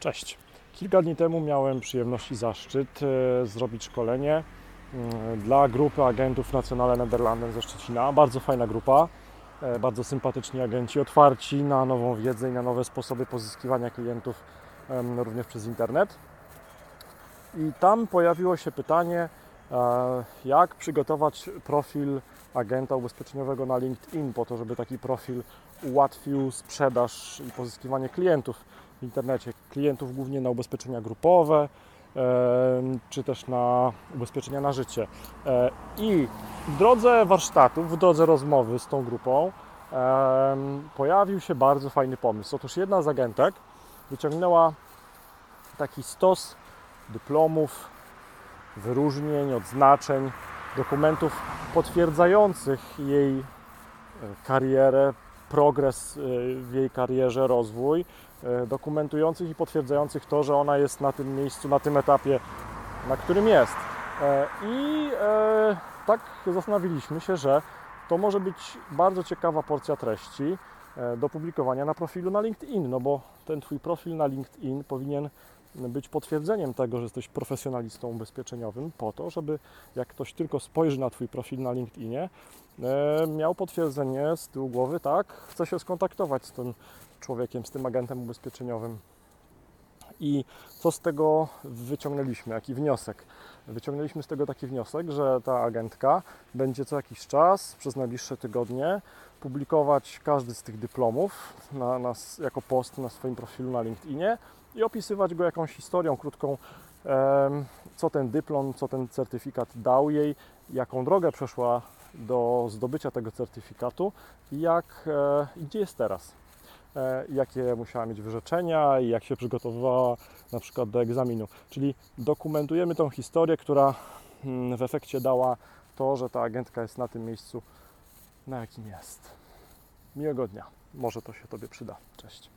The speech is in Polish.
Cześć. Kilka dni temu miałem przyjemność i zaszczyt e, zrobić szkolenie mm, dla grupy agentów Nationale Nederlanden ze Szczecina. Bardzo fajna grupa, e, bardzo sympatyczni agenci, otwarci na nową wiedzę i na nowe sposoby pozyskiwania klientów również przez internet. I tam pojawiło się pytanie, e, jak przygotować profil agenta ubezpieczeniowego na LinkedIn, po to, żeby taki profil ułatwił sprzedaż i pozyskiwanie klientów w internecie. Klientów głównie na ubezpieczenia grupowe, czy też na ubezpieczenia na życie. E, I w drodze warsztatów, w drodze rozmowy z tą grupą pojawił się bardzo fajny pomysł. Otóż jedna z agentek wyciągnęła taki stos dyplomów, wyróżnień, odznaczeń, dokumentów potwierdzających jej e, karierę, progres e, w jej karierze, rozwój, e, dokumentujących i potwierdzających to, że ona jest na tym miejscu, na tym etapie, na którym jest. E, I e, tak zastanowiliśmy się, że to może być bardzo ciekawa porcja treści e, do publikowania na profilu na LinkedIn, no bo ten Twój profil na LinkedIn powinien być potwierdzeniem tego, że jesteś profesjonalistą ubezpieczeniowym, po to, żeby jak ktoś tylko spojrzy na Twój profil na LinkedInie, e, miał potwierdzenie z tyłu głowy, tak, chce się skontaktować z tym człowiekiem, z tym agentem ubezpieczeniowym. I co z tego wyciągnęliśmy? Jaki wniosek? Wyciągnęliśmy z tego taki wniosek, że ta agentka będzie co jakiś czas, przez najbliższe tygodnie, publikować każdy z tych dyplomów na, na, jako post na swoim profilu na LinkedInie i opisywać go jakąś historią krótką, co ten dyplom, co ten certyfikat dał jej, jaką drogę przeszła do zdobycia tego certyfikatu i jak, e, i gdzie jest teraz. E, jakie musiała mieć wyrzeczenia i jak się przygotowywała na przykład do egzaminu. Czyli dokumentujemy tą historię, która mm, w efekcie dała to, że ta agentka jest na tym miejscu, na jakim jest. Miłego dnia. Może to się Tobie przyda. Cześć.